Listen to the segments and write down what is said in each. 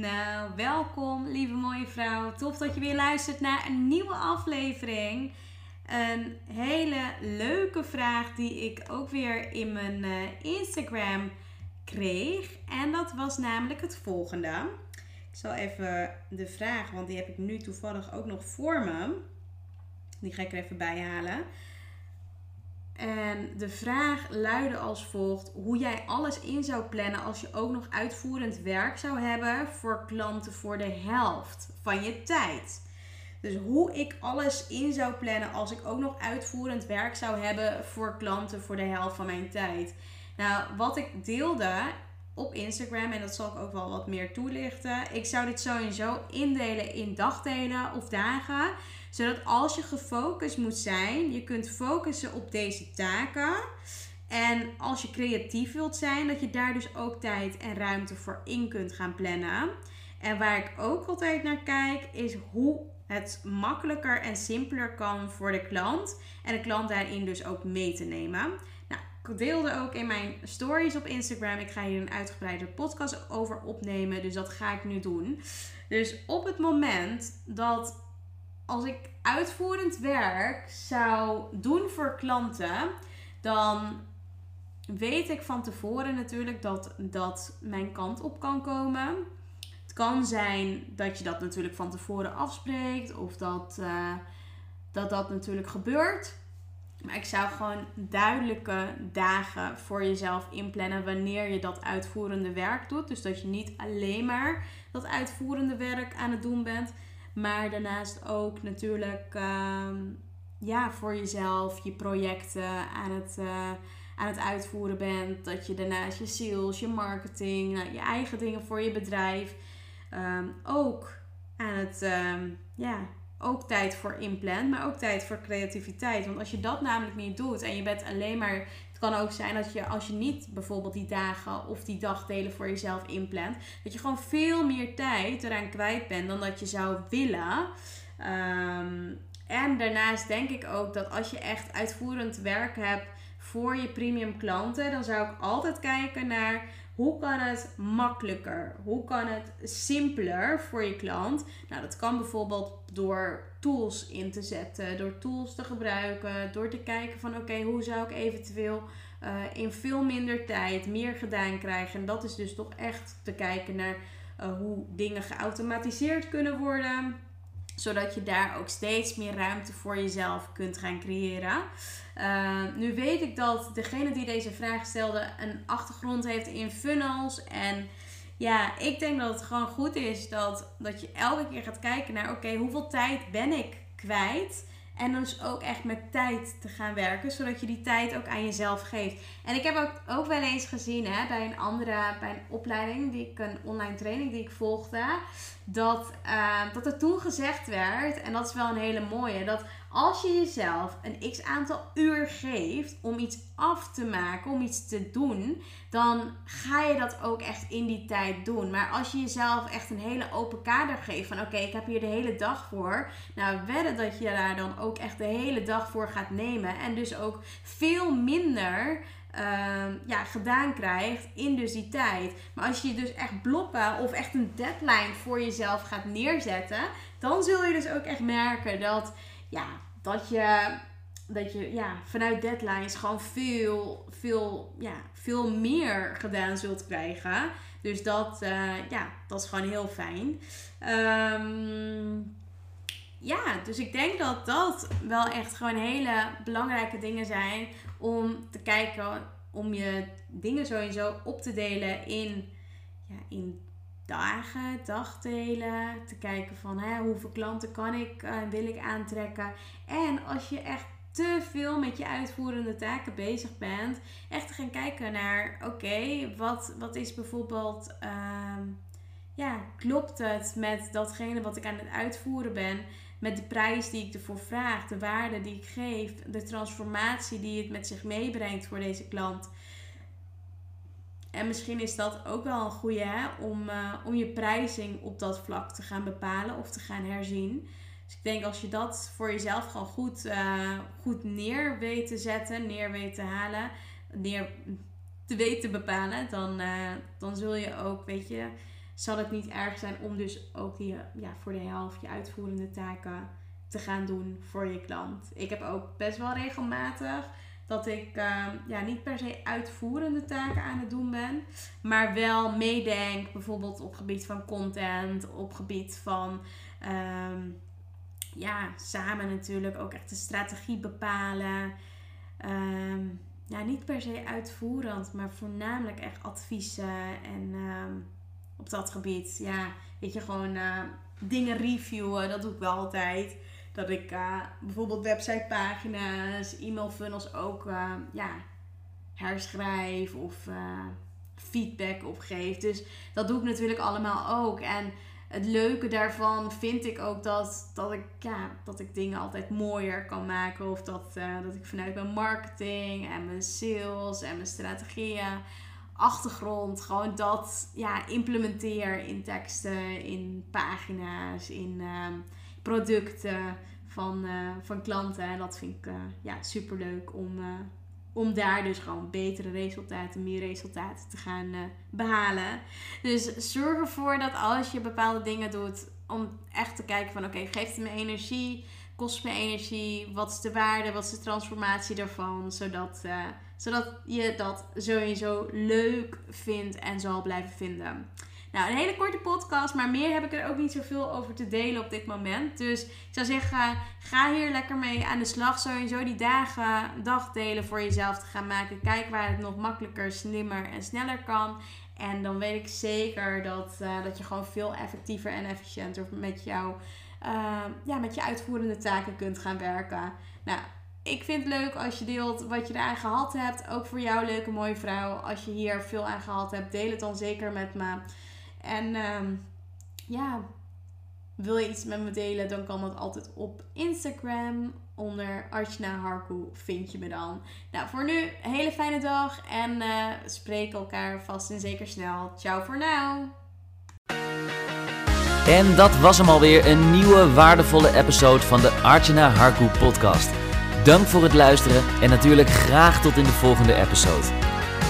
Nou, welkom lieve mooie vrouw. Tof dat je weer luistert naar een nieuwe aflevering. Een hele leuke vraag die ik ook weer in mijn eh, Instagram kreeg. En dat was namelijk het volgende. Ik zal even de vraag, want die heb ik nu toevallig ook nog voor me. Die ga ik er even bij halen. En de vraag luidde als volgt: hoe jij alles in zou plannen als je ook nog uitvoerend werk zou hebben voor klanten voor de helft van je tijd. Dus hoe ik alles in zou plannen als ik ook nog uitvoerend werk zou hebben voor klanten voor de helft van mijn tijd. Nou, wat ik deelde op Instagram, en dat zal ik ook wel wat meer toelichten. Ik zou dit sowieso indelen in dagdelen of dagen zodat als je gefocust moet zijn, je kunt focussen op deze taken. En als je creatief wilt zijn, dat je daar dus ook tijd en ruimte voor in kunt gaan plannen. En waar ik ook altijd naar kijk, is hoe het makkelijker en simpeler kan voor de klant. En de klant daarin dus ook mee te nemen. Deelde ook in mijn stories op Instagram. Ik ga hier een uitgebreide podcast over opnemen. Dus dat ga ik nu doen. Dus op het moment dat als ik uitvoerend werk zou doen voor klanten, dan weet ik van tevoren natuurlijk dat dat mijn kant op kan komen. Het kan zijn dat je dat natuurlijk van tevoren afspreekt of dat uh, dat, dat natuurlijk gebeurt. Maar ik zou gewoon duidelijke dagen voor jezelf inplannen wanneer je dat uitvoerende werk doet. Dus dat je niet alleen maar dat uitvoerende werk aan het doen bent, maar daarnaast ook natuurlijk ehm, ja, voor jezelf je projecten aan het, uh, aan het uitvoeren bent. Dat je daarnaast je sales, je marketing, nou, je eigen dingen voor je bedrijf um, ook aan het um, ja, ook tijd voor inplant, maar ook tijd voor creativiteit. Want als je dat namelijk niet doet en je bent alleen maar. Het kan ook zijn dat je als je niet bijvoorbeeld die dagen of die dagdelen voor jezelf inplant, dat je gewoon veel meer tijd eraan kwijt bent dan dat je zou willen. Um, en daarnaast denk ik ook dat als je echt uitvoerend werk hebt voor je premium klanten, dan zou ik altijd kijken naar hoe kan het makkelijker? Hoe kan het simpeler voor je klant? Nou, dat kan bijvoorbeeld door tools in te zetten, door tools te gebruiken, door te kijken van oké, hoe zou ik eventueel uh, in veel minder tijd meer gedaan krijgen? En dat is dus toch echt te kijken naar uh, hoe dingen geautomatiseerd kunnen worden zodat je daar ook steeds meer ruimte voor jezelf kunt gaan creëren. Uh, nu weet ik dat degene die deze vraag stelde een achtergrond heeft in funnels. En ja, ik denk dat het gewoon goed is dat, dat je elke keer gaat kijken naar: oké, hoeveel tijd ben ik kwijt? En dus ook echt met tijd te gaan werken, zodat je die tijd ook aan jezelf geeft. En ik heb ook, ook wel eens gezien hè, bij een andere, bij een opleiding, die ik, een online training die ik volgde, dat, uh, dat er toen gezegd werd, en dat is wel een hele mooie, dat als je jezelf een x aantal uur geeft om iets af te maken, om iets te doen, dan ga je dat ook echt in die tijd doen. Maar als je jezelf echt een hele open kader geeft van oké, ik heb hier de hele dag voor. Nou, wedden dat je daar dan ook echt de hele dag voor gaat nemen. En dus ook veel minder uh, ja, gedaan krijgt in dus die tijd. Maar als je dus echt blokken of echt een deadline voor jezelf gaat neerzetten, dan zul je dus ook echt merken dat, ja, dat je, dat je ja, vanuit deadlines gewoon veel, veel, ja, veel meer gedaan zult krijgen. Dus dat, uh, ja, dat is gewoon heel fijn. Um, ja, dus ik denk dat dat wel echt gewoon hele belangrijke dingen zijn om te kijken, om je dingen sowieso op te delen in, ja, in dagen, dagdelen. Te kijken van hè, hoeveel klanten kan ik, uh, wil ik aantrekken. En als je echt te veel met je uitvoerende taken bezig bent, echt te gaan kijken naar oké, wat, wat is bijvoorbeeld. Uh, ja, klopt het met datgene wat ik aan het uitvoeren ben? met de prijs die ik ervoor vraag, de waarde die ik geef, de transformatie die het met zich meebrengt voor deze klant. En misschien is dat ook wel een goede hè, om, uh, om je prijzing op dat vlak te gaan bepalen of te gaan herzien. Dus ik denk als je dat voor jezelf gewoon goed, uh, goed neer weet te zetten, neer weet te halen, neer te weten bepalen, dan, uh, dan zul je ook, weet je, zal het niet erg zijn om dus ook die, ja, voor de helft je uitvoerende taken te gaan doen voor je klant. Ik heb ook best wel regelmatig dat ik uh, ja, niet per se uitvoerende taken aan het doen ben, maar wel meedenk, bijvoorbeeld op gebied van content, op gebied van um, ja, samen natuurlijk ook echt de strategie bepalen. Um, ja, niet per se uitvoerend, maar voornamelijk echt adviezen en op dat gebied. Ja, weet je, gewoon uh, dingen reviewen, dat doe ik wel altijd. Dat ik uh, bijvoorbeeld websitepagina's, e-mail funnels ook uh, ja, herschrijf of feedback opgeef. Dus dat doe ik natuurlijk allemaal ook. En het leuke daarvan vind ik ook dat, dat, ik, ja, dat ik dingen altijd mooier kan maken. Of dat, uh, dat ik vanuit mijn marketing en mijn sales en mijn strategieën, achtergrond, gewoon dat ja, implementeer in teksten, in pagina's, in uh, producten van, uh, van klanten. En dat vind ik ja, super leuk om om daar dus gewoon betere resultaten, meer resultaten te gaan behalen. Dus zorg ervoor dat als je bepaalde dingen doet, om echt te kijken van oké, geeft het me energie? Kost me energie? Wat is de waarde? Wat is de transformatie daarvan? Zodat, zodat je dat sowieso leuk vindt en zal blijven vinden. Nou, een hele korte podcast, maar meer heb ik er ook niet zoveel over te delen op dit moment. Dus ik zou zeggen, ga hier lekker mee aan de slag. Sowieso die dagen, dagdelen voor jezelf te gaan maken. Kijk waar het nog makkelijker, slimmer en sneller kan. En dan weet ik zeker dat, uh, dat je gewoon veel effectiever en efficiënter met, jou, uh, ja, met je uitvoerende taken kunt gaan werken. Nou, ik vind het leuk als je deelt wat je eraan gehad hebt. Ook voor jou, leuke mooie vrouw. Als je hier veel aan gehad hebt, deel het dan zeker met me. En um, ja, wil je iets met me delen, dan kan dat altijd op Instagram. Onder Archna Harku vind je me dan. Nou, voor nu, hele fijne dag. En uh, spreek elkaar vast en zeker snel. Ciao voor nu. En dat was hem alweer, een nieuwe waardevolle episode van de Archana Harku podcast. Dank voor het luisteren en natuurlijk graag tot in de volgende episode.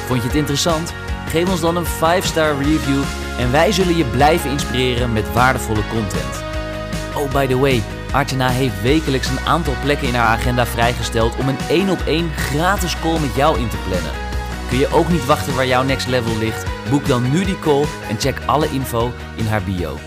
Vond je het interessant? Geef ons dan een 5-star review en wij zullen je blijven inspireren met waardevolle content. Oh, by the way, Artena heeft wekelijks een aantal plekken in haar agenda vrijgesteld om een 1 op 1 gratis call met jou in te plannen. Kun je ook niet wachten waar jouw next level ligt? Boek dan nu die call en check alle info in haar bio.